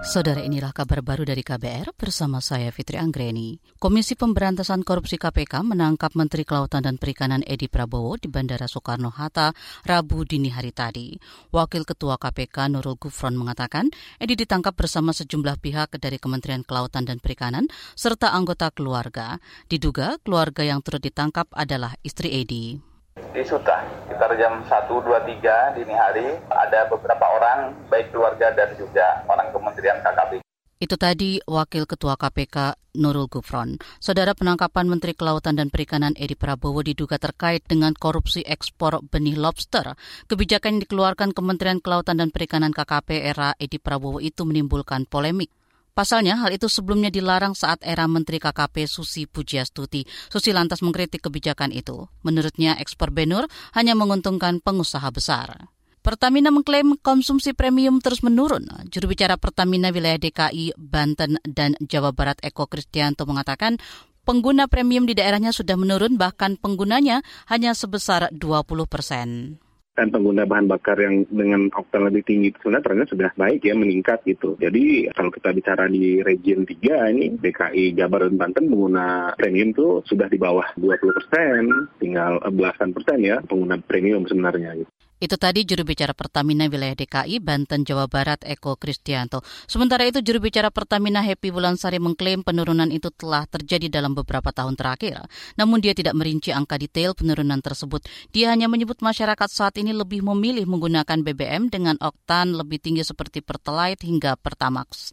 Saudara inilah kabar baru dari KBR bersama saya Fitri Anggreni. Komisi Pemberantasan Korupsi KPK menangkap Menteri Kelautan dan Perikanan Edi Prabowo di Bandara Soekarno-Hatta Rabu dini hari tadi. Wakil Ketua KPK Nurul Gufron mengatakan Edi ditangkap bersama sejumlah pihak dari Kementerian Kelautan dan Perikanan serta anggota keluarga. Diduga keluarga yang turut ditangkap adalah istri Edi di Suta sekitar jam 1, 2, 3 dini hari ada beberapa orang baik keluarga dan juga orang Kementerian KKP. Itu tadi Wakil Ketua KPK Nurul Gufron. Saudara penangkapan Menteri Kelautan dan Perikanan Edi Prabowo diduga terkait dengan korupsi ekspor benih lobster. Kebijakan yang dikeluarkan Kementerian Kelautan dan Perikanan KKP era Edi Prabowo itu menimbulkan polemik. Pasalnya, hal itu sebelumnya dilarang saat era Menteri KKP Susi Pujiastuti. Susi lantas mengkritik kebijakan itu. Menurutnya, ekspor benur hanya menguntungkan pengusaha besar. Pertamina mengklaim konsumsi premium terus menurun. Juru bicara Pertamina wilayah DKI, Banten, dan Jawa Barat Eko Kristianto mengatakan pengguna premium di daerahnya sudah menurun bahkan penggunanya hanya sebesar 20 persen dan pengguna bahan bakar yang dengan oktan lebih tinggi itu sebenarnya trennya sudah baik ya meningkat gitu. Jadi kalau kita bicara di region 3 ini DKI Jabar dan Banten pengguna premium tuh sudah di bawah 20 persen, tinggal belasan persen ya pengguna premium sebenarnya gitu. Itu tadi juru bicara Pertamina wilayah DKI Banten Jawa Barat Eko Kristianto. Sementara itu juru bicara Pertamina Happy Wulansari mengklaim penurunan itu telah terjadi dalam beberapa tahun terakhir. Namun dia tidak merinci angka detail penurunan tersebut. Dia hanya menyebut masyarakat saat ini lebih memilih menggunakan BBM dengan oktan lebih tinggi seperti Pertalite hingga Pertamax.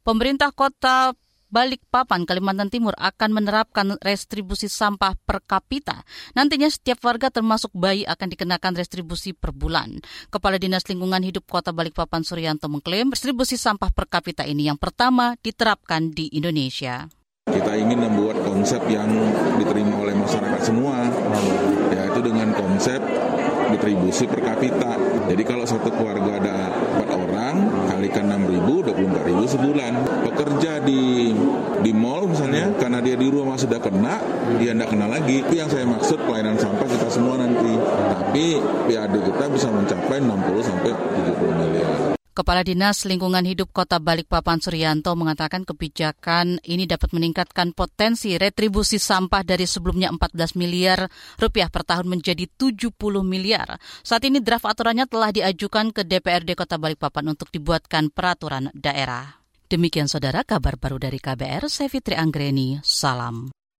Pemerintah kota Balikpapan, Kalimantan Timur akan menerapkan restribusi sampah per kapita. Nantinya setiap warga termasuk bayi akan dikenakan restribusi per bulan. Kepala Dinas Lingkungan Hidup Kota Balikpapan Suryanto mengklaim restribusi sampah per kapita ini yang pertama diterapkan di Indonesia. Kita ingin membuat konsep yang diterima oleh masyarakat semua, yaitu dengan konsep distribusi per kapita. Jadi kalau satu keluarga ada empat orang, kalikan 6 ribu, 24 ribu sebulan. Pekerja di di mall misalnya, karena dia di rumah sudah kena, dia tidak kena lagi. Itu yang saya maksud pelayanan sampah kita semua nanti. Tapi PAD kita bisa mencapai 60 sampai 70 miliar. Kepala Dinas Lingkungan Hidup Kota Balikpapan Suryanto mengatakan kebijakan ini dapat meningkatkan potensi retribusi sampah dari sebelumnya 14 miliar rupiah per tahun menjadi 70 miliar. Saat ini draft aturannya telah diajukan ke DPRD Kota Balikpapan untuk dibuatkan peraturan daerah. Demikian saudara kabar baru dari KBR, saya Fitri Anggreni, salam.